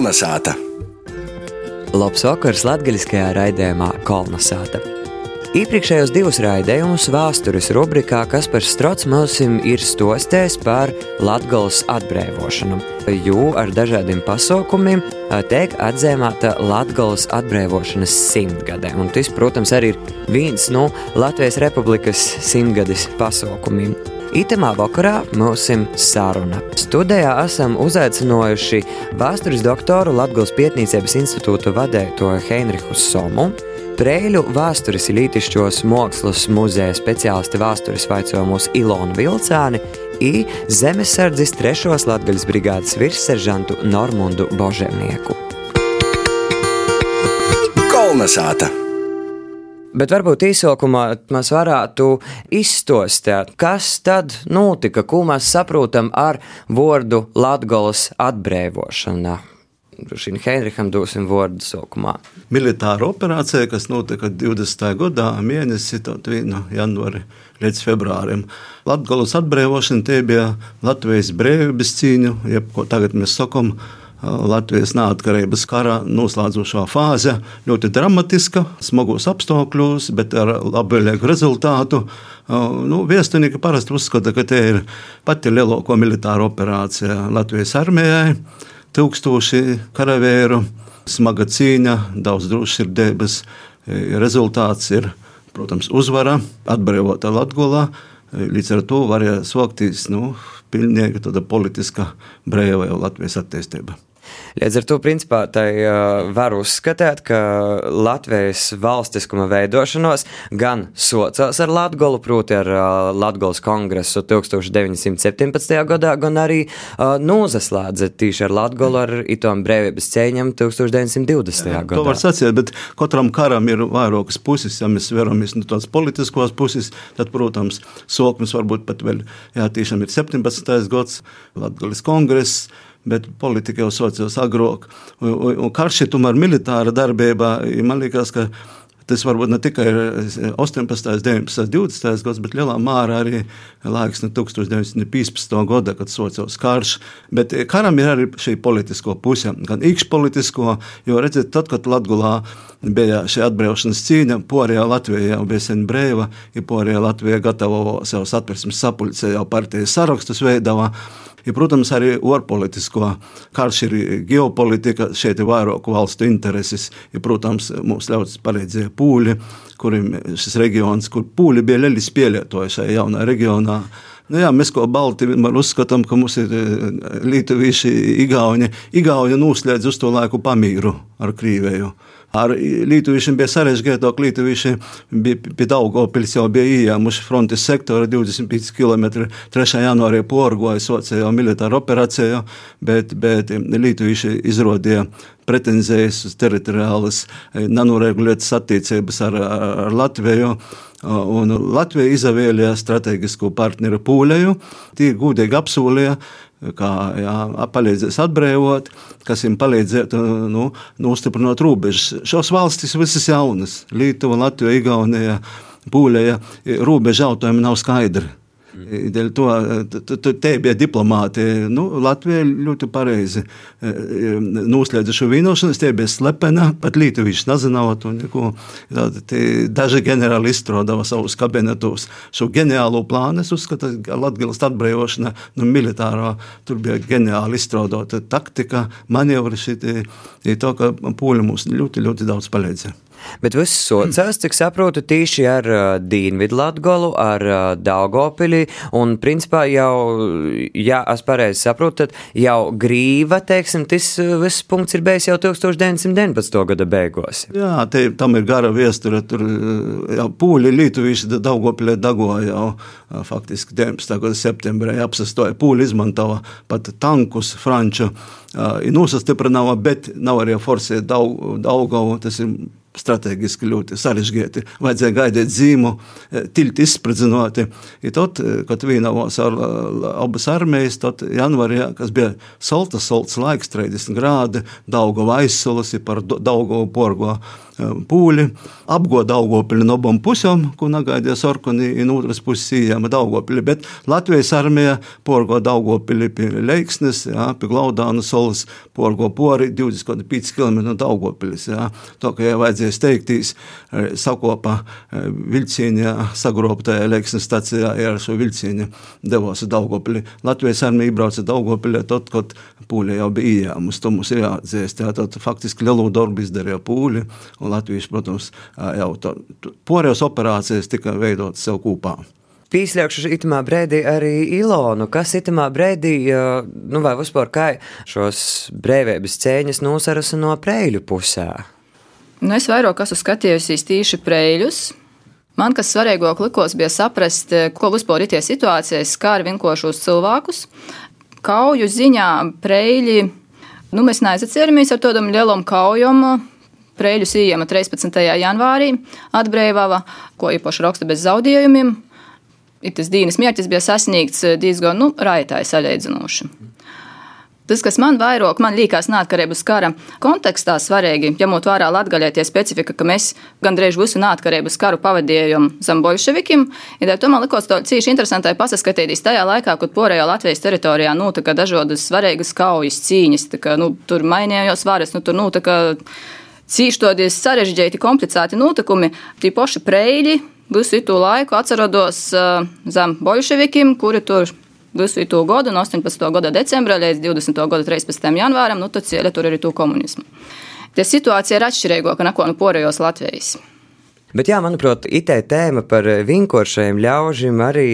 Kolnesāta! Labs vakars latgaļiskajā raidījumā Kolnesāta! Iepriekšējos divus raidījumus vēstures rubrikā Kaspars Strots mums ir stostējis par Latvijas atbrīvošanu, jo ar dažādiem pasaukumiem tiek atzīmēta Latvijas atbrīvošanas simtgade. Un tas, protams, arī ir viens no Latvijas Republikas simtgades pasaukumiem. Itemā vakarā mums ir saruna. Studijā esam uzaicinājuši vēstures doktoru Latvijas Pētniecības institūta vadītāju Heinrichu Somu Prēļu vēstures lītišķos mākslas muzeja speciālisti vēstures vaicojumos Ilonu Vilcāni i Zemesardzes trešos Latgaļas brigādes virsseržantu Normundu Božemnieku. Kolnesāta! Bet varbūt īsākumā mēs varētu izstostēt, kas tad notika, ko mēs saprotam ar vārdu Latgolas atbrīvošana. Šim Heinricham dosim vārdu sākumā. Militāra operācija, kas notika 20. gadā, mēnesi no janvāra līdz februārim. Latvijas atbrīvošana tie bija Latvijas brīvības cīņa, jeb ko tagad mēs sakām. Latvijas neatkarības kara noslēdzošā fāze ļoti dramatiska, smagos apstākļos, bet ar labvēlīgu rezultātu. Nu, Viestunieki parasti uzskata, ka tie ir pati lielākā militāra operācija Latvijas armijai tūkstoši karavīru, smaga cīņa, daudz drošsirdības. Rezultāts ir, protams, uzvara, atbrīvota Latvijā. Līdz ar to varēja sākties nu, pilnīgi tāda politiska brīva Latvijas attīstība. Līdz ar to, principā, tai var uzskatīt, ka Latvijas valstiskuma veidošanos gan socās ar Latgolu, proti ar Latgolas kongresu 1917. gadā, gan arī nozaslēdza tīši ar Latgolu ar itom brīvības cēņam 1920. Jā, gadā. To var sacīt, bet katram karam ir vairākas puses, ja mēs veramies no tādas politiskos puses, tad, protams, soknis varbūt pat vēl, jā, tiešām ir 17. gads, Latgolas kongress, bet politika jau sociāls agrāk. Un, un karš ir tomēr militāra darbība. Man liekas, ka tas varbūt ne tikai ir 18, 19, 20 gads, bet lielā mērā arī laiks no 1915. gada, kad sociāls karš. Bet karam ir arī šī politisko puse, gan iekšpolitisko, jo redziet, tad, kad Latgulā bija šī atbrīvošanas cīņa, Porijā Latvijā jau bija sen brīva, ja Porijā Latvijā gatavo savus atversmes sapulcē, jau partijas sarakstus veidavā. Ja, protams, arī ārpolitisko karš ir ģeopolitika, šeit ir vairāku valstu intereses. Ja, protams, mums ļauts palīdzēja pūļi, kuriem šis reģions, kur pūļi bija lieli spēlētoji šajā jaunā reģionā. Nu jā, mēs kā Balti vienmēr uzskatām, ka mums ir Lietuvieši, Igauni. Igauni noslēdz uz to laiku pamīru ar Krīvēju. Ar Lietuviešiem bija sarežģītāk. Lietuvieši bija pie Daugopils jau bija ieņēmuši frontes sektoru 25 km. 3. janvārī porgoja sociālo militāru operāciju, bet, bet Lietuvieši izrādīja pretenzijas uz teritoriālas nenoregulētas attiecības ar, ar Latviju. Un Latvija izvēlējās strateģisku partneru Pūleju. Tie gudīgi apsolīja, kā jā, palīdzēs atbrīvot, kas viņam palīdzētu nu, nostiprināt robežas. Šos valstis visas jaunas - Lietuva, Latvija, Igaunija, Pūlēja. Robeža jautājumi nav skaidri. Dēļ to te bija diplomāti. Nu, Latvija ļoti pareizi noslēdza šo vienošanos, tie bija slepena, pat Lītuvīši nezināja to neko. Daži ģenerāli izstrādāja savus kabinetos šo ģeniālo plānu. Es uzskatu, ka Latvijas atbrīvošana no nu, militārā tur bija ģeniāli izstrādāta taktika, manevri šī, to, ka pūļi mums ļoti, ļoti daudz palīdzēja. Bet viss socās, cik saprotu, tīši ar uh, Dīnvidu Latgolu, ar uh, Daugopili, un principā jau, ja es pareizi saprotu, tad jau grīva, teiksim, tas uh, viss punkts ir beigas jau 1919. gada beigās. Jā, te, tam ir gara vēsture, tur uh, jau pūļi Lietuvīši Daugopilē dagoja jau uh, faktiski 19. gada septembrī apsastoja. Pūļi izmantoja pat tankus, franču, uh, nosastiprināja, bet nav arī forsēt Daugovu, tas ir strateģiski ļoti sarežģīti. Vajadzēja gaidīt zīmu, e, tilti izspridzinoti. I tad, e, kad vienavās ar abas armijas, tad janvarī, kas bija saltas, salts laiks, 30 grādi, Daugava aizsolas par Daugavu porgo pūļi apgoda Daugopili no abām pusēm, ko nagaidīja Sorkoni, un otras puses ījāma Daugopili. Bet Latvijas armija porgo Daugopili pie Leiksnes, jā, pie Glaudāna solas, porgo pori 25 km no Daugopilis. Jā. To, ka, ja vajadzēja steigtīs, sakopa vilcienā, sagrobtajā Leiksnes stacijā, ja ar šo vilcienu devos Daugopili. Latvijas armija iebrauca Daugopili, tad, kad pūļi jau bija ījāmas, to mums jāatdzīst. Jā, tad faktiski lielu darbu izdarīja pūļi, un Latvijas, protams, jau porējos operācijas tika veidotas sev kopā. Pīsļaukšu itamā brīdī arī Ilonu, kas itamā brīdī, nu vai vispār kā šos brīvības cēņas nosaras no preļu pusē? Nu, es vairāk esmu skatījusies tīši preļus. Man, kas svarīgāk likos, bija saprast, ko vispār ir tie situācijas, kā ar vinkošos cilvēkus. Kauju ziņā preļi, nu, mēs neaizacēramies ar tādam lielam kaujam, Prēļus ījama 13. janvārī atbrīvava, ko īpaši raksta bez zaudējumiem. Ir tas dienas mērķis bija sasniegts diezgan nu, raitāji salīdzinoši. Tas, kas man vairāk, man liekas, neatkarības kara kontekstā svarīgi, ņemot vērā latgaļie tie specifika, ka mēs gandrīz visu neatkarības karu pavadījām zem bolševikiem, ir to man likos to cīši interesantai pasaskatīties tajā laikā, kad porējā Latvijas teritorijā notika dažādas svarīgas kaujas cīņas, tā kā, nu, tur mainījās varas, nu, tur. Nu, cīšķoties sarežģīti, komplicēti notikumi, tie paši preļi visu to laiku atcerodos uh, zem bolševikiem, kuri tur visu to gadu, no 18. gada decembra līdz 20. gada 13. janvāram, nu tad cieļa tur arī to komunismu. Tie situācija ir atšķirīgāka nekā no porējos Latvijas. Bet, jā, manuprāt, IT tēma par vinkošajiem ļaužiem arī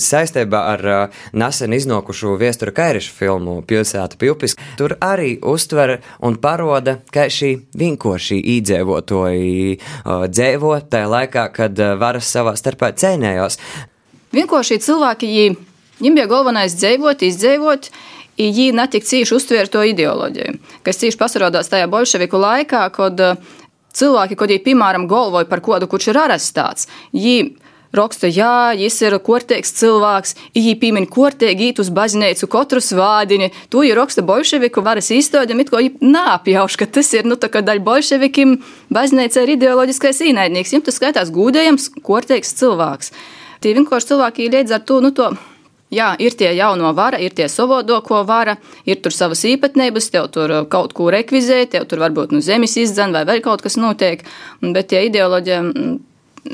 saistībā ar uh, nesen iznākušo viestura Kairiša filmu Pilsēta Pilpis. Tur arī uztver un paroda, ka šī vinkošī īdzīvotoji uh, dzīvo tajā laikā, kad uh, varas savā starpā cēnējās. Vinkošī cilvēki, viņiem bija galvenais dzīvot, izdzīvot. Viņi netik cīši uztvēra to ideoloģiju, kas cīši pasarādās tajā bolševiku laikā, kad uh, cilvēki, viņi, piemēram, galvoja par kādu, kurš ir arestēts, viņi raksta, jā, viņš ir kortēks cilvēks, viņi piemin kortēgi īt uz baznīcu katru svādiņu. To ir raksta bolševiku varas īstenībā, it kā nāpjauš, ka tas ir, nu, tā kā daļa bolševikim baznīca ir ideoloģiskais īnaidnieks. Viņam tas skaitās gūdējams, kortēks cilvēks. Tie vienkārši cilvēki līdz ar to, nu, to Jā, ir tie jauno vara, ir tie savādoko vara, ir tur savas īpatnības, tev tur uh, kaut ko rekvizē, tev tur varbūt nu zemes izdzen vai vēl kaut kas notiek, bet tie ideoloģija, mm,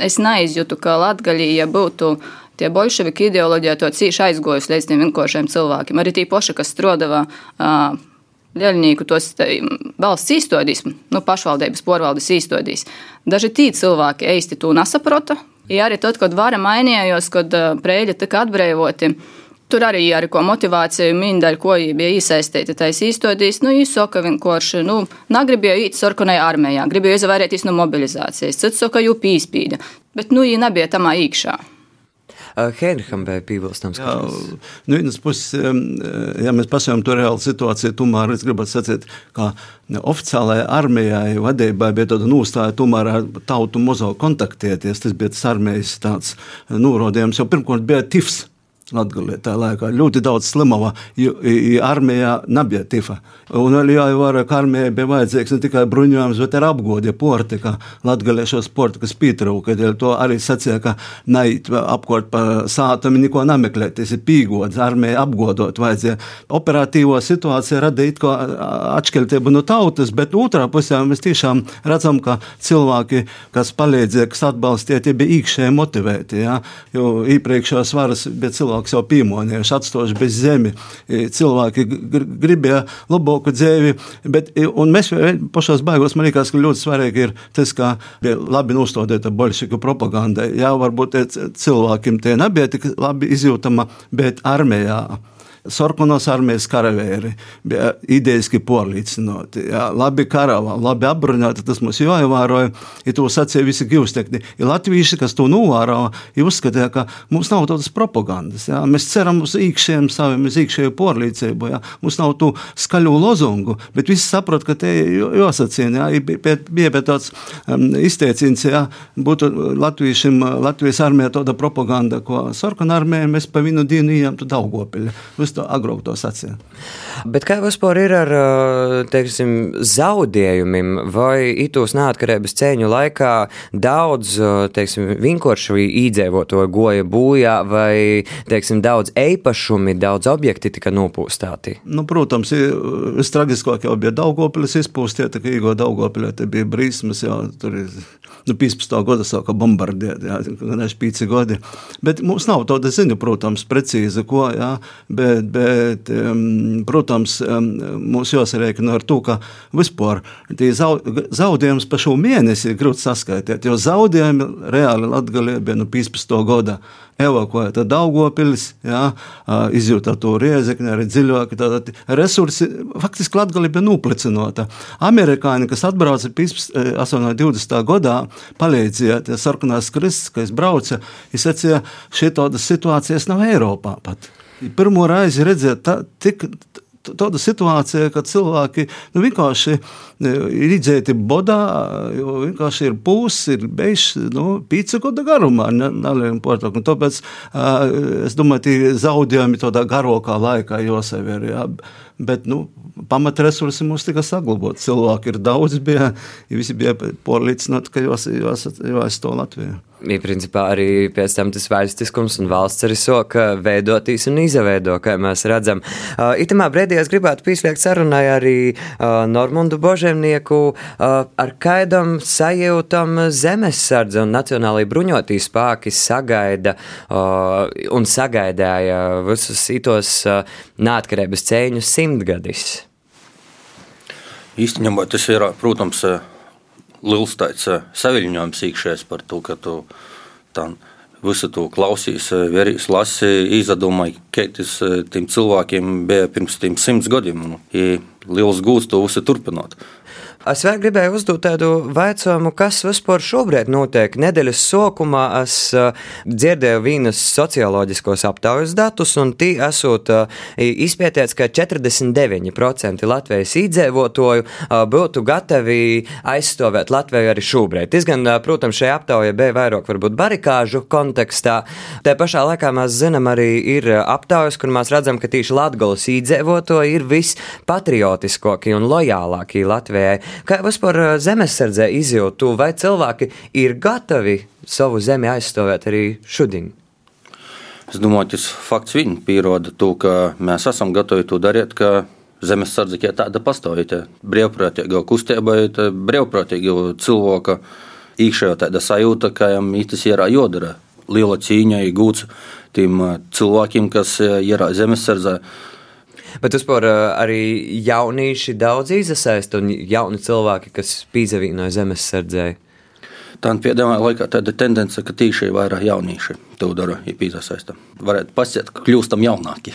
es neizjūtu, ka Latgaļī, ja būtu tie bolševiki ideoloģija, to cīši aizgojas līdz tiem vienkāršiem cilvēkiem. Arī tie poši, kas strodavā uh, Ļaļnieku tos valsts īstodīs, nu, pašvaldības porvaldes īstodīs. Daži tī cilvēki īsti to nesaprota, Ja arī tad, kad vara mainījās, kad prēļi tika atbrīvoti, tur arī ar ko motivāciju mindaļu, ko viņi bija iesaistīti tais īstodīs, nu, īsoka vienkārši, nu, negribēja īt sarkanai armijā, gribēja izvairīties no mobilizācijas, cits saka, jū pīspīda, bet, nu, viņi nebija tamā īkšā. Heinricham bija piebilstams. Jā, nu, vienas puses, ja mēs pasakām to reālu situāciju, tomēr es gribētu sacīt, ka oficiālajai armijai vadībai bija tāda nostāja tomēr ar tautu mozo kontaktēties. Tas bija tas armijas tāds norādījums, jo pirmkārt bija tifs. Latgalē tā laikā ļoti daudz slimava, jo armijā nebija tifa. Un vēl jāievara, ka armijai bija vajadzīgs ne tikai bruņojums, bet arī apgodi porti, ka Latgalē šo sportu, kas pietrūka, dēļ to arī sacīja, ka neiet apkort pa sātami neko nemeklēt, tas ir pīgods, armijai apgodot vajadzēja. Operatīvo situāciju radīt ko atšķirtību no tautas, bet otrā pusē mēs tiešām redzam, ka cilvēki, kas palīdzēja, kas atbalstīja, tie bija īkšēji motivēti, ja? jo iepriekšējās varas bija cilvēki, cilvēks jau piemonējuši, atstājuši bez zemi. Cilvēki gribēja labāku dzīvi, bet mēs pašās baigos man liekas, ka ļoti svarīgi ir tas, ka bija labi nostādīta bolševiku propaganda. Jā, varbūt cilvēkiem tie nebija tik labi izjūtama, bet armijā sarkanos armijas karavīri bija idejiski porlīdzināti. Jā, labi karavā, labi apbruņoti, tas mums jāievēroja. Ja to sacīja visi gīvstekņi. Ja latvieši, kas to novēroja, ja uzskatīja, ka mums nav tādas propagandas. Jā. Mēs ceram uz īkšķiem saviem, uz īkšķēju porlīdzību. Jā. Mums nav tu skaļu lozungu, bet visi saprot, ka te jāsacīna. Jā. Bija pie tāds um, izteiciens, ja būtu latviešiem, Latvijas armijā tāda propaganda, ko sarkana armija mēs pa vienu dienu ejam tu Daugopili. Mēs to agrāk to sacījām. Bet kā vispār ir ar teiksim, zaudējumiem, vai itūs neatkarības cēņu laikā daudz teiksim, vienkārši īdzīvoto goja bojā, vai teiksim, daudz eipašumi, daudz objekti tika nopūstāti? Nu, protams, vistragiskāk jau bija Daugopilis izpūstiet, ka Īgo Daugopilē te bija brīsmas, jau tur ir nu, 15. gada sāka bombardēt, gan es pīci gadi. Bet mums nav tāda ziņa, protams, precīzi, ko, jā, bet, bet protams, um, mums jāsarēķina ar to, ka vispār tie zaudējums pa šo mēnesi ir grūti saskaitīt, jo zaudējumi reāli Latgalē bija no 15. gada evakuēta Daugopils, jā, izjūta to riezekni, arī dziļāk, tad resursi, faktiski Latgali bija nūplicinota. Amerikāņi, kas atbrauca 20. gadā, palīdzēja, tie sarkanās kristus, ka es braucu, es sacīju, šī tādas situācijas nav Eiropā pat. Pirmo reizi redzēt, tā, tik, tāda situācija, ka cilvēki nu, vienkārši e, ir iedzēti bodā, jo vienkārši ir pūs, ir beigas nu, pīci gada garumā. Ne, ne, tāpēc es domāju, ka zaudējumi tādā garākā laikā jāsever. Jā. Bet nu, pamatresursi mums tika saglabāti. Cilvēki ir daudz, bija, visi bija pārliecināti, ka jāizstāv Latvijā. Ir principā arī pēc tam tas valstiskums un valsts arī soka veidotīs un izveido, kā mēs redzam. Uh, itamā brīdī es gribētu pieslēgt sarunai arī uh, Normundu Božemnieku uh, ar kaidam sajūtam zemesardze un nacionālajie bruņotī spāki sagaida uh, un sagaidāja visus itos uh, neatkarības cēņu simtgadis. Īstenībā tas ir, protams, liels tāds saviņojums iekšējs par to, ka tu tā visu to klausīs, vērīs, lasi, izdomāji, kā tas tiem cilvēkiem bija pirms tiem simts gadiem. Ir liels gūsts to visu turpināt. Es vēl gribēju uzdot tādu jautājumu, kas vispār šobrīd notiek. Nedēļas sākumā es uh, dzirdēju vienas socioloģiskos aptaujas datus, un tie esot uh, izpētēts, ka 49% Latvijas iedzīvotāju uh, būtu gatavi aizstāvēt Latviju arī šobrīd. Tas gan, protams, šajā aptaujā bija vairāk varbūt barikāžu kontekstā. Tā pašā laikā mēs zinām, arī ir aptaujas, kur mēs redzam, ka tieši Latvijas iedzīvotāji ir vispatriotiskākie un lojālākie Latvijai. Kā vispār zemesardzē izjūtu, vai cilvēki ir gatavi savu zemi aizstāvēt arī šodien? Es domāju, tas fakts viņi pierāda to, ka mēs esam gatavi to darīt. Zemesardze kā tāda pastāvīga, brīvprātīga kustība, brīvprātīga cilvēka iekšējā tāda sajūta, ka viņam tas ir jādara. Liela cīņa, gūts tiem cilvēkiem, kas ir zemesardzē. Bet vispār arī jaunieši daudz iesaista un jauni cilvēki, kas pīzavīnoja zemesardzēji. Tā pēdējā laikā tāda tendence, ka tīši ir vairāk jaunieši to dara, ir piesaistīta. Varētu pasiet, ka kļūstam jaunāki.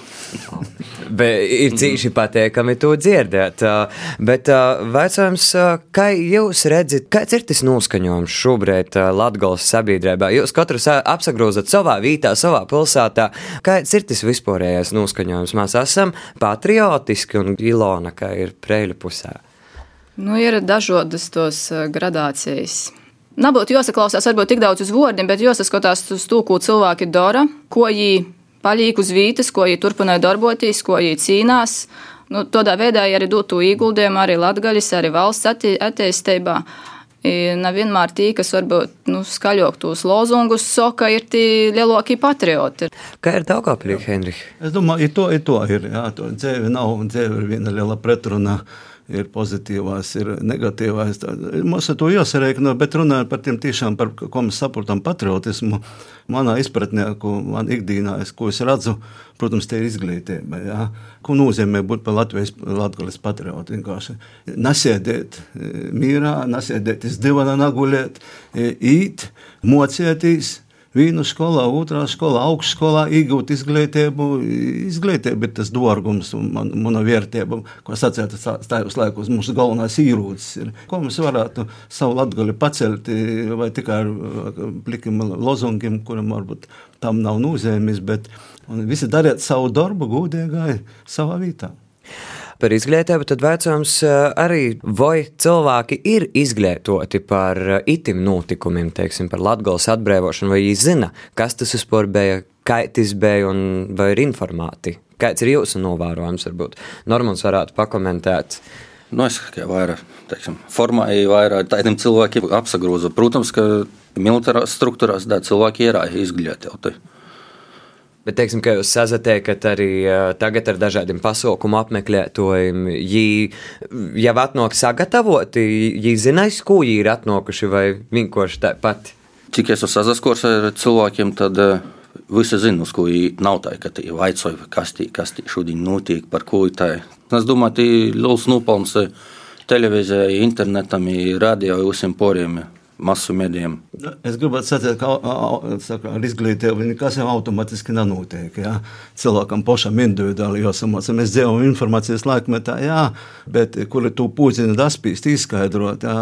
bet ir cīši pateikami to dzirdēt. Bet vecājums, kā jūs redzat, kāds ir tas noskaņojums šobrīd Latgales sabiedrībā? Jūs katrs apsagrozat savā vītā, savā pilsētā. Kāds ir tas vispārējais noskaņojums? Mēs esam patriotiski un Ilona, kā ir preļu pusē. Nu, ir dažādas tos gradācijas. Nebūtu jāsaklausās varbūt tik daudz uz vārdiem, bet jāsaskatās uz to, ko cilvēki dara, ko viņi paliek uz vītas, ko viņi turpināja darboties, ko viņi cīnās. Nu, tādā veidā arī dotu ieguldījumu arī Latvijas, arī valsts attīstībā. Nevienmēr tie, kas varbūt nu, skaļāk tos lozungus saka, ir tie lielākie patrioti. Kā ir Daugavpilī, Henrich? Es domāju, ir to, ir to ir. Jā, to dzīve nav, dzīve ir viena liela pretruna. Uh, ir pozitīvās, ir negatīvās. Mums ar to jāsarēķina, bet runājot par tiem tiešām, par ko mēs saprotam patriotismu, manā izpratnē, ko man ikdienā, es, ko es redzu, protams, te ir izglītība. Jā. Ko nozīmē būt par Latvijas latgales patriotu? Vienkārši nesēdēt e, mīrā, nesēdēt iz divana nagulēt, e, īt, mocēties, Vienu skolā, otrā skolā, augstskolā iegūt izglītību. Izglītība ir tas dārgums un man, mana vērtība, ko sacīt tajos laikos. Mūsu galvenais īrūcis ir. Ko mēs varētu savu latgali pacelt, vai tikai ar plikiem lozungiem, kuriem varbūt tam nav nozīmes, bet visi dariet savu darbu gudīgai savā vietā par izglītību, tad vecums eh, arī vai cilvēki ir izglītoti par eh, itim notikumiem, teiksim, par Latgales atbrīvošanu, vai viņi zina, kas tas vispār bija, kā tas bija un vai ir informēti. kāds ir jūsu novērojums, varbūt Normons varētu pakomentēt. Nu, es tikai vairāk, teiksim, formāli vairāk tādiem cilvēkiem apsagrozu. Protams, ka militārās struktūrās tā cilvēki ir izglītoti. Bet, teiksim, ka jūs sazatiekat arī tagad ar dažādiem pasaukumu apmeklētājiem. Viņi jau atnāk sagatavoti, viņi zinās, ko viņi ir atnākuši, vai vienkārši tāpat. Cik es esmu sazaskors ar cilvēkiem, tad visi zina, uz ko viņi nav tā, ka viņi vaicoja, kas tī, kas tī šodien notiek, par ko tā ir. Es domāju, ka liels nopelns televīzijai, internetam, radio visiem poriem masu medijiem. Es gribētu sacīt, ka saka, ar izglītību nekas jau automātiski nenotiek. Ja? Cilvēkam pašam individuāli jāsamāca. Mēs dzīvojam informācijas laikmetā, jā, bet kuri tu pūzini daspīst, izskaidrot, jā,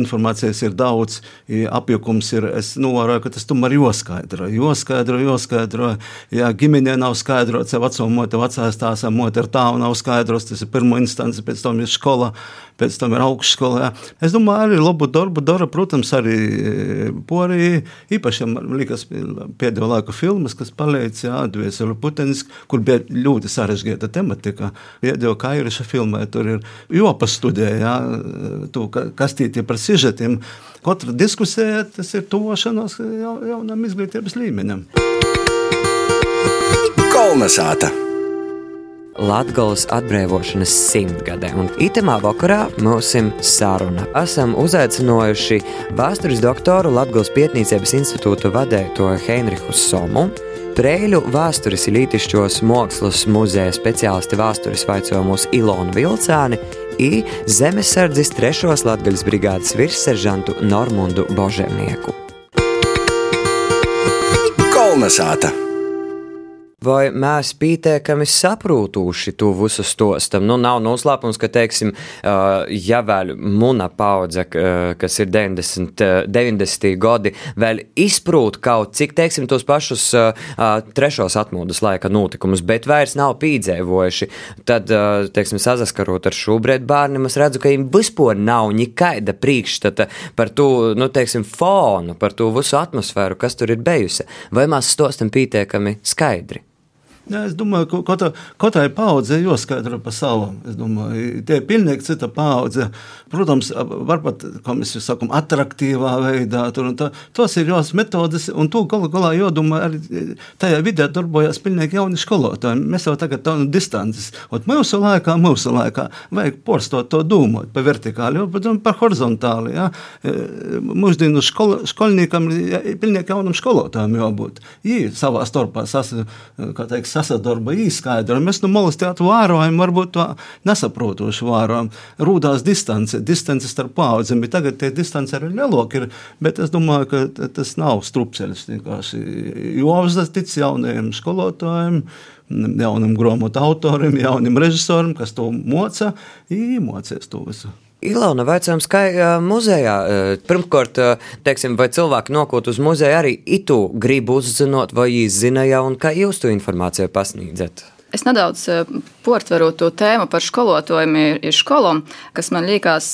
informācijas ir daudz, apjukums ir, es novēroju, ka tas tomēr jāskaidro, jāskaidro, jāskaidro, ja ģimenē nav skaidrots, ja veco mote, vecās tās mote ar tāvu nav skaidrots, tas ir pirmo instanci, pēc tam ir skola, pēc tam ir augšskola. Jā. Es domāju, arī labu darbu dara protams, arī e, Polijā. Īpaši man liekas, pēdējo laiku filmas, kas palīdz atvēseli Putinis, kur bija ļoti sarežģīta tematika. Pēdējo kairiša filmē tur ir jopastudē, jā, tu, kas tie ir par sižetiem. Katra diskusija tas ir tuvošanos jaunam izglītības līmenim. Kolnesāta! Latvijas atbrīvošanas simtgadē. Un itemā vakarā mums ir saruna. Esam uzaicinājuši vēstures doktoru Latvijas Pētniecības institūta vadēto Heinrichu Somu. Prēļu vēstures lītišķos mākslas muzeja speciālisti vēstures vaicojumos Ilonu Vilcāni un Zemesardzes 3. Latvijas brigādes virsseržantu Normundu Božemnieku. Kolnesāta! Vai mēs pietiekami saprotuši to visu stostam? Nu, nav noslēpums, ka, teiksim, ja vēl muna paudze, kas ir 90, 90. gadi, vēl izprūt kaut cik, teiksim, tos pašus trešos atmodas laika notikumus, bet vairs nav pīdzēvojuši, tad, teiksim, sazaskarot ar šobrīd bērniem, es redzu, ka viņiem vispār nav nekaida priekšstata par to, nu, teiksim, fonu, par to visu atmosfēru, kas tur ir bijusi. Vai mēs stostam pietiekami skaidri? Jā, es domāju, ka katra, katrai paudzei jāskaidro pa savam. Es domāju, tie ir pilnīgi cita paudze. Protams, varbūt, kā mēs sakām, attraktīvā veidā. Tur, tā, tos ir jās metodas, un to galu galā jādomā arī tajā vidē darbojās pilnīgi jauni skolotāji. Mēs jau tagad tādu distances. Un mūsu laikā, mūsu laikā vajag porstot to domāt pa vertikāli, bet par horizontāli. Ja? E, mūsdienu škol, skolniekam ir pilnīgi jaunam skolotājam jābūt. Viņi savā starpā sas, sasadarba īskaidro. Mēs malas teātra vērojam, varbūt to nesaprotoši vērojam. Rūdās distance, distance starp paudzēm, bet tagad tie distance arī lielāka ir, bet es domāju, ka tas nav strupceļš. Jovzas tic jaunajiem skolotājiem, jaunam grāmatu autoram, jaunam režisoram, kas to moca, īmocēs to visu. Ilona, vaicājums, kā muzejā, pirmkārt, teiksim, vai cilvēki nokūt uz muzeju arī itu grib uzzinot, vai jūs zina jau, un kā jūs to informāciju pasniedzat? Es nedaudz portveru to tēmu par skolotājiem ir skolom, kas man liekas,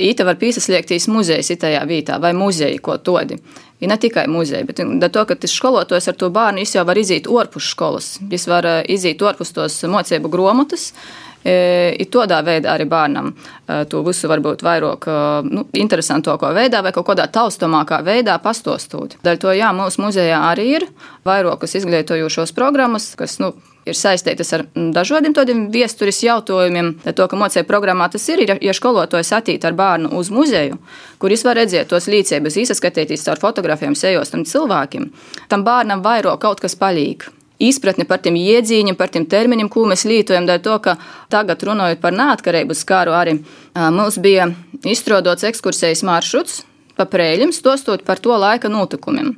īta var piesaistīt muzeja itajā vietā vai muzeja, ko todi. Ir ne tikai muzeja, bet ka tas skolotājs ar to bērnu jau var iziet ārpus skolas. Viņš var iziet ārpus tos mocību grāmatas, ir tādā veidā arī bērnam to visu varbūt vairāk nu, interesantākā veidā vai kaut kādā taustāmākā veidā pastostot. Daļai to, jā, mūsu muzejā arī ir vairākas izglītojošos programmas, kas, nu, ir saistītas ar dažādiem tādiem viesturis jautājumiem. To, ka mocēja programmā tas ir, ja skolotājs attīt ar bērnu uz muzeju, kur viņš var redzēt tos līdzības, izskatīties caur fotografiem, sejos tam cilvēkiem, tam bērnam vairāk kaut kas palīk izpratni par tiem iedzīņiem, par tiem terminiem, ko mēs lietojam. Dēļ to, ka tagad runājot par neatkarības kāru, arī mums bija izstrādāts ekskursijas maršruts pa prēļiem, stostot par to laika notikumiem.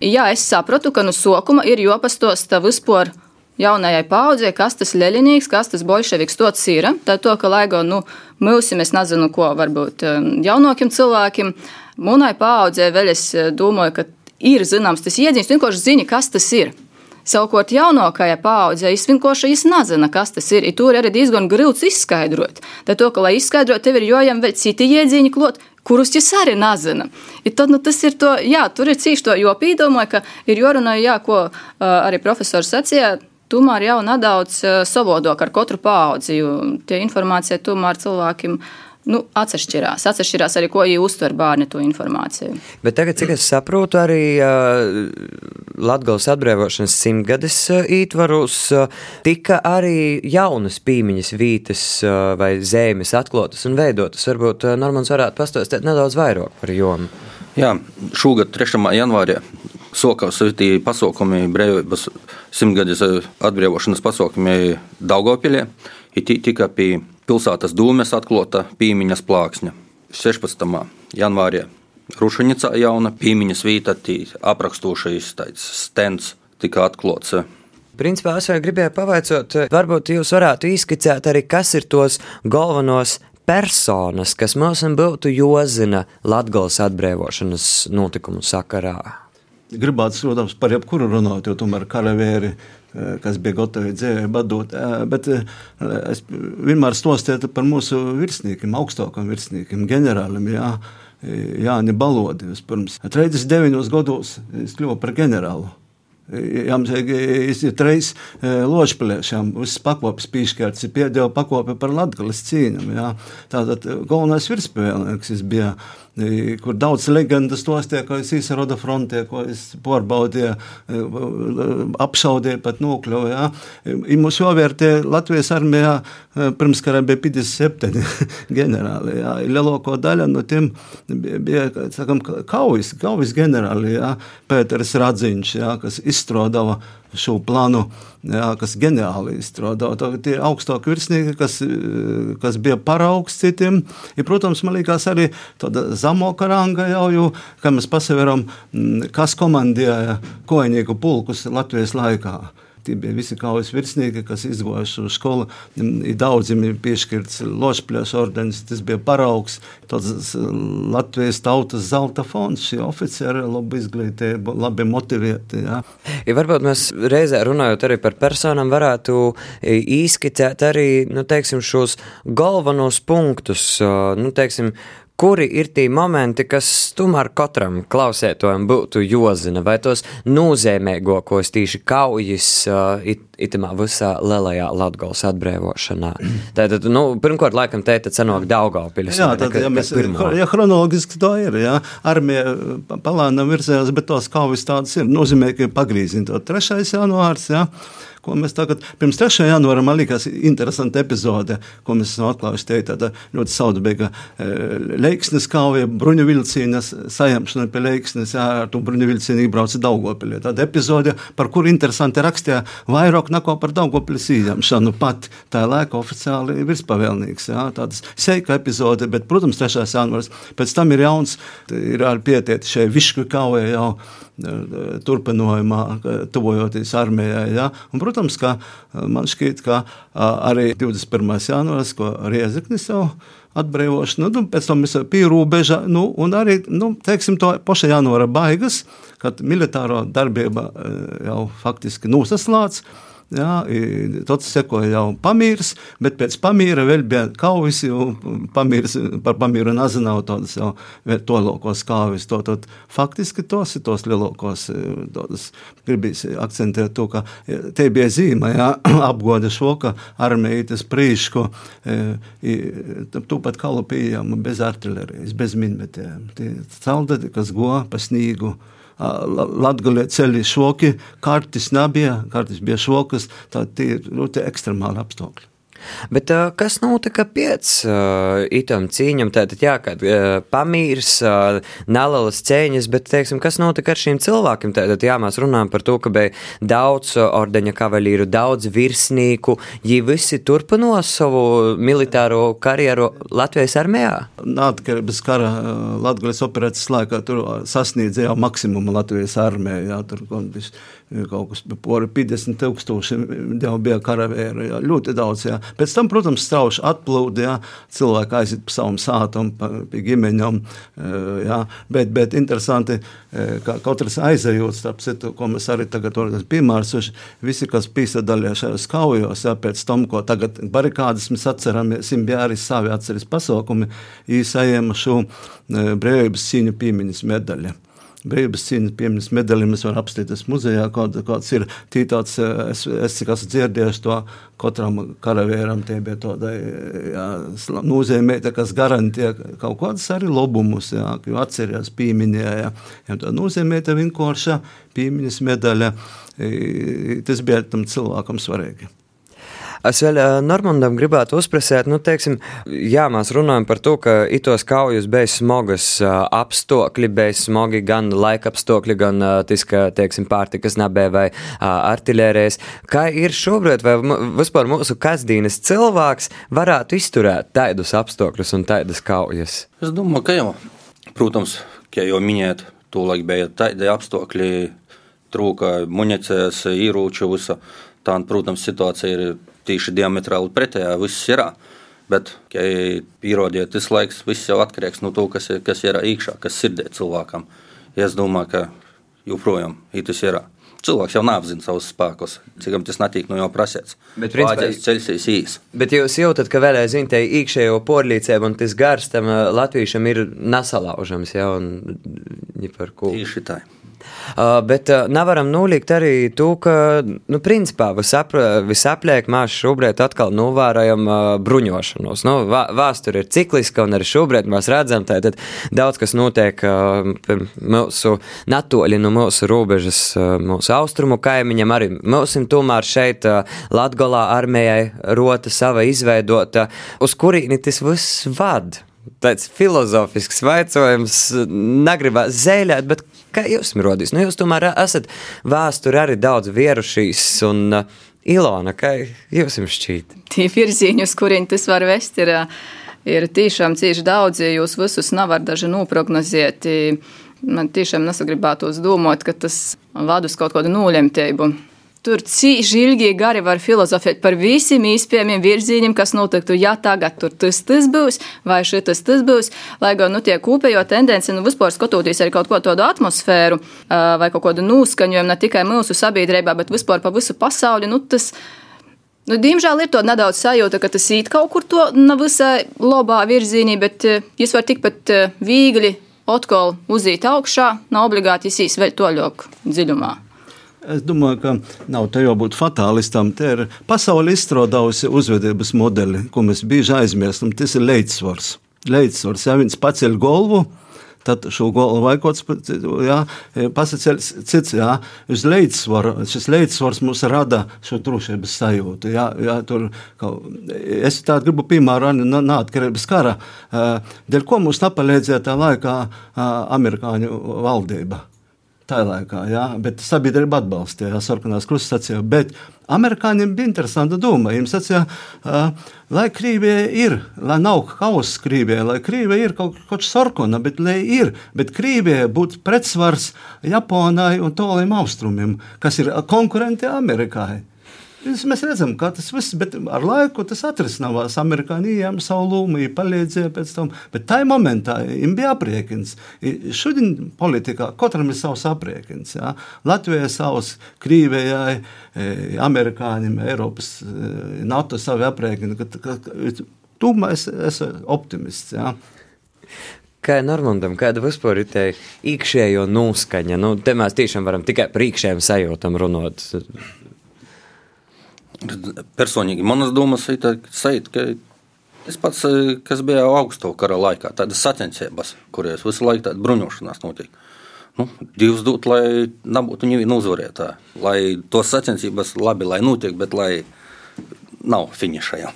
Jā, es sapratu, ka no sākuma ir jopastosta vispār jaunajai paudzei, kas tas leļinīgs, kas tas bolševiks tots ir. Tā to, ka laigo, nu, mūsim, es nezinu, ko varbūt jaunākiem cilvēkiem, munai paudzei vēl es domāju, ka ir zināms tas iedziņas, vienkārši zini, kas tas ir. Savukārt jaunākajai paudzei vienkārši nezina, kas tas ir. I tur arī diezgan grūti izskaidrot. Tā to, ka, lai izskaidrotu, tev ir jojam vēl citi iedziņi klot, kurus jūs arī nezina. I tad, nu, tas ir to, jā, tur ir cīši to, jo pīdomāju, ka ir jārunā, jā, ko uh, arī profesors sacīja, tomēr jau nedaudz savādāk ar katru paudzi, jo tie informācija tomēr cilvēkiem nu, atšķirās. Atšķirās arī, ko uztver bērni to informāciju. Bet tagad, cik es saprotu, arī uh, Latvijas atbrīvošanas simtgades uh, ietvaros uh, tika arī jaunas pīmiņas vītas uh, vai zēmes atklātas un veidotas. Varbūt uh, Normans varētu pastāstīt nedaudz vairāk par jomu. Jā, šogad 3. janvārī sokās tie pasaukumi brīvības simtgades atbrīvošanas pasaukumi Daugopilē. Ir tika pie pilsētas dūmes atklāta pīmiņas plāksne. 16. janvārī Rušaņicā jauna pīmiņas vīta, aprakstošais stends tika atklāts. Principā es arī gribēju pavaicot, varbūt jūs varētu izskicēt arī, kas ir tos galvenos personas, kas mums būtu jozina Latgales atbrīvošanas notikumu sakarā. Gribētu, protams, par jebkuru runāt, jo tomēr karavēri Eh, kas bija gatavi dzīvē badot. Eh, bet eh, es vienmēr stostīju par mūsu virsniekiem, augstākam virsniekiem, ģenerālim. Jā. Jāni Balodi. Pirms 39 gados es kļuvu par ģenerāli. Jām ir trīs ložpilēšām, visas pakopes pīškārts, ir pēdējo pakope par latgalis cīņam. Jā. Tātad galvenais virspēlnieks bija kur daudz legendas stostīja, ko es izrādu frontē, ko es pārbaudīju, apšaudīju, pat nokļuvu. Ja. Mums jāvērtē Latvijas armijā pirms kara bija 57 ģenerāli. Ja. Lielāko daļu no tiem bija sakam, kaujas, kaujas ģenerāli, ja. Pēters Radziņš, ja, kas izstrādāja šo plānu, jā, kas ģeniāli izstrādāja. Tie augstākie virsnieki, kas, kas bija paraugs citiem, ir, protams, man liekas, arī tāda zamoka ranga jau, jo, kā mēs pasaveram, kas komandēja koinieku pulkus Latvijas laikā. Tie bija visi kaujas virsnieki, kas izgojuši uz skolu. Daudziem ir piešķirts Lošpļas ordenis, tas bija paraugs, tāds Latvijas tautas zelta fonds. Šie oficieri labi izglītīti, labi motivēti. Ja. Ja varbūt mēs reizē runājot arī par personām, varētu īskicēt arī nu, teiksim, šos galvenos punktus. Nu, teiksim, kuri ir tie momenti, kas tomēr katram klausētojam būtu jozina, vai tos nozīmīgākos tīši kaujas uh, it, itamā visā lielajā Latgals atbrīvošanā. Tātad, nu, pirmkārt, laikam, te tad sanāk Daugavpiļas. Jā, tad, ja mēs, ja chronologiski to ir, jā, armija palānam virzējās, bet tos kaujas tādas ir, nozīmē, ka pagrīzina to 3. janvārs, jā ko mēs tagad, pirms 3. janvāra, man liekas, interesanta epizode, ko mēs esam atklājuši. Te tāda ļoti saudabīga e, leiksnes kauja, bruņuvilcīnas sajamšana pie leiksnes, jā, ar to bruņuvilcīnu iebrauca Daugopilī. Tāda epizode, par kuru interesanti rakstīja vairāk neko par Daugopilī sījamšanu, pat tā laika oficiāli virspavēlnīgs, jā, tādas seika epizode, bet, protams, 3. janvārs, pēc tam ir jauns, ir arī pietieti šai višku kauja jau turpinājumā, tuvojoties armijai. Ja? Un, protams, ka man šķiet, ka arī 21. janvārs, ko Riezeknis jau atbrīvošana, nu, pēc tam ir pierobeža, nu, un arī, nu, teiksim, to paša janvāra baigas, kad militāro darbība jau faktiski nosaslāts. Jā, tas sekoja jau pamīrs, bet pēc pamīra vēl bija kaujas, jo pamīrs, par pamīru nezināju tādas jau tolokos kaujas. To, tad, faktiski tos ir tos lielokos, tādas gribīs akcentēt to, ka te bija zīme, jā, apgoda šo, ka armija tas prīšku, tūpat kalu pieejama bez artilerijas, bez minmetēm. Tie caldati, kas go pa snīgu. Latvijā ceļi šoki, kartes nebija, kartes bija šokas, tad tie ir ļoti ekstremāli apstākļi. Bet uh, kas notika pēc uh, itam cīņam? Tātad, jā, kad uh, pamīrs, uh, nelalas cēņas, bet, teiksim, kas notika ar šīm cilvēkiem? Tātad, jā, mēs runājam par to, ka bija daudz ordeņa kavalīru, daudz virsnīku, viņi visi turpino savu militāro karjeru Latvijas armijā? Neatkarības kara Latvijas operācijas laikā tur sasniedza jau maksimumu Latvijas armijā. Jā, tur, kaut kas par 50 tūkstoši jau bija karavēri, jā, ļoti daudz. Jā. Pēc tam, protams, strauši atplūda, jā, cilvēki aiziet pa savam sātam, pa, pie ģimeņām, jā, bet, bet interesanti, ka katrs aizejot, starp citu, ko mēs arī tagad piemērsuši, visi, kas piesadalījās šajos kaujos, jā, pēc tam, ko tagad barikādas mēs atceramies, bija arī savi atceres pasaukumi, īsajiem šo brīvības cīņu piemiņas medaļu. Brīvības cīņas piemiņas medaļu mēs varam apstīties muzejā, kaut, kāds ir. Tītāts, es, es cik esmu dzirdējis to, katram karavīram tie bija tādai, nozīmēta, kas garantē kaut kādas arī labumus, jā, jo atcerījās pieminēja, jā, tā nozīmēta vienkārša piemiņas medaļa, tas bija tam cilvēkam svarīgi. Es vēl Normandam gribētu uzprasēt, nu, teiksim, jā, mēs runājam par to, ka itos kaujas bez smogas apstākļi, bez smogi gan laika apstākļi, gan tiska, teiksim, pārtikas nabē vai artilērijas. Kā ir šobrīd, vai vispār mūsu kasdienas cilvēks varētu izturēt tādus apstākļus un tādas kaujas? Es domāju, ka jau, protams, kā jau minēt, tūlīt bija tādi apstākļi, trūka municijas, ieroču, visa. Tā, protams, situācija ir tieši diametrāli pretējā. Viss ir. Bet, ja pierodiet, tas laiks viss jau atkarīgs no tā, kas, ir, kas ir iekšā, kas sirdī cilvēkam. Es domāju, ka joprojām tas ir. Cilvēks jau neapzina savus spēkus, cik tas netiek no jau prasīts. Bet ceļš ir īs. Bet jūs jūtat, ka vēl aizvien te iekšējo porlīcēm un tas gars tam latviešam ir nesalaužams, ja, un par ko. Tieši tā. Uh, bet uh, nevaram nolikt arī to, ka, nu, principā visapliek mēs šobrīd atkal novērojam uh, bruņošanos. Nu, vēsture ir cikliska, un arī šobrīd mēs redzam, ka daudz kas notiek mūsu natoļi no mūsu robežas, mūsu austrumu kaimiņam. Arī mums tomēr šeit Latgolā armijai rota sava izveidota, uz kurīni tas viss vad tāds filozofisks jautājums, negribas zēļot, bet kā jums rodīs? Nu, jūs tomēr esat vēsturi arī daudz vierušīs. Un, uh, Ilona, kā jums šķiet? Tie virzieni, uz kuriem tas var vest, ir, ir tiešām cieši daudz, ja jūs visus nevarat daži noprognozēt. Man tiešām nesagribētos domāt, ka tas vada uz kaut kādu nolemtību. Tur cīši ilgi gari var filozofēt par visiem īspējamiem virzieniem, kas notiktu, ja tagad tur tas, tas būs, vai šitas tas būs. Lai gan nu, tie kopējo tendenci, nu, vispār skatoties arī kaut ko tādu atmosfēru vai kaut kādu noskaņojumu ne tikai mūsu sabiedrībā, bet vispār pa visu pasauli, nu, tas. Nu, diemžēl ir to nedaudz sajūta, ka tas īt kaut kur to nav visai labā virzienī, bet jūs varat tikpat viegli atkal uzīt augšā, nav obligāti izsīs vēl toļok dziļumā. Es domāju, ka nav te jābūt fatālistam. Te ir pasaule izstrādājusi uzvedības modeli, ko mēs bieži aizmirstam. Tas ir līdzsvars. Līdzsvars, ja viens paceļ galvu, tad šo galvu vai kaut kas pasaceļ cits, jā, uz līdzsvaru. Šis līdzsvars mums rada šo drošības sajūtu. Jā, jā, tur, es tādu gribu piemēram neatkarības kara, dēļ ko mums nepalīdzēja tā laikā amerikāņu valdība tajā laikā, jā, bet sabiedrība atbalstīja sarkanās kruststāciju. Bet amerikāņiem bija interesanta doma. Viņiem sacīja, uh, lai Krievija ir, lai nav kausa Krievijai, lai Krievija ir kaut kas sarkana, bet lai ir, bet Krievija būtu pretsvars Japonai un toliem austrumiem, kas ir konkurenti Amerikai. Mēs redzam, kā tas viss, bet ar laiku tas atrisinājās. Amerikāņiem savu lomu palīdzēja pēc tam, bet tajā momentā viņam bija apriekins. Šodien politikā katram ir savs apriekins. Ja? Latvijai savs, Krīvijai, e, Amerikāņiem, Eiropas, e, NATO savi apriekini. Tūmā es esmu optimists. Ja? Kā Normandam, kāda vispār ir tā iekšējo noskaņa? Nu, te mēs tiešām varam tikai par iekšējām sajūtām runāt. Personīgi manas domas ir tādas, ka tas pats, kas bija augsto kara laikā, tādas sacensības, kurās visu laiku tāda bruņošanās notiek. Nu, Dievs dod, lai nebūtu neviena uzvarētāja, lai tos sacensības labi, lai notiek, bet lai nav finiša.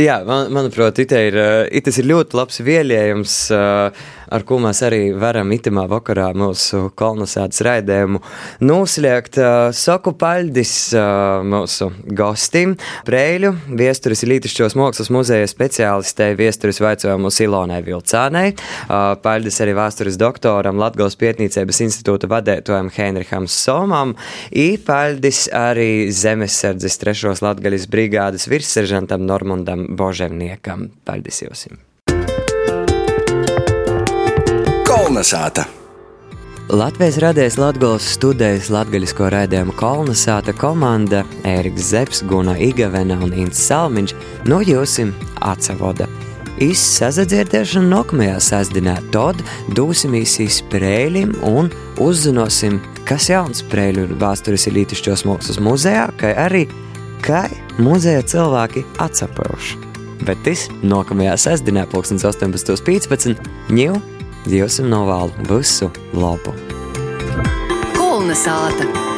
Jā, man, manuprāt, it ir, it ir ļoti labs vielējums. Uh, ar ko mēs arī varam itamā vakarā mūsu kolonizācijas raidējumu noslēgt. Saku paļdis mūsu gostim, Preļu, viesturis Lītišķos mākslas muzeja speciālistei, viesturis vaicojumu Silonai Vilcānei, paļdis arī vēstures doktoram Latgals Pietnīcības institūta vadētojam Heinricham Somam, īpaļdis arī Zemesardzes trešos Latgaļas brigādes virsseržantam Normandam Boževniekam. Paldies jums! Kolnesāta. Latvijas radijas Latvijas studijas latgaļisko raidījumu Kolnesāta komanda Ēriks Zepes, Guna Igavena un Ints Salmiņš no jūsim atsavoda. izsazadzirdēšanu nākamajā sastāvdaļā. Tad dosimies uz Prēļiem un uzzināsim, kas jauns Prēļu vēstures ir Lītišķos mākslas muzejā, kā arī kā muzeja cilvēki atsapauši. Bet tas nākamajā sastāvdaļā, 18.15. ņū, Dievam novēlu visu labu! Kolnesāta!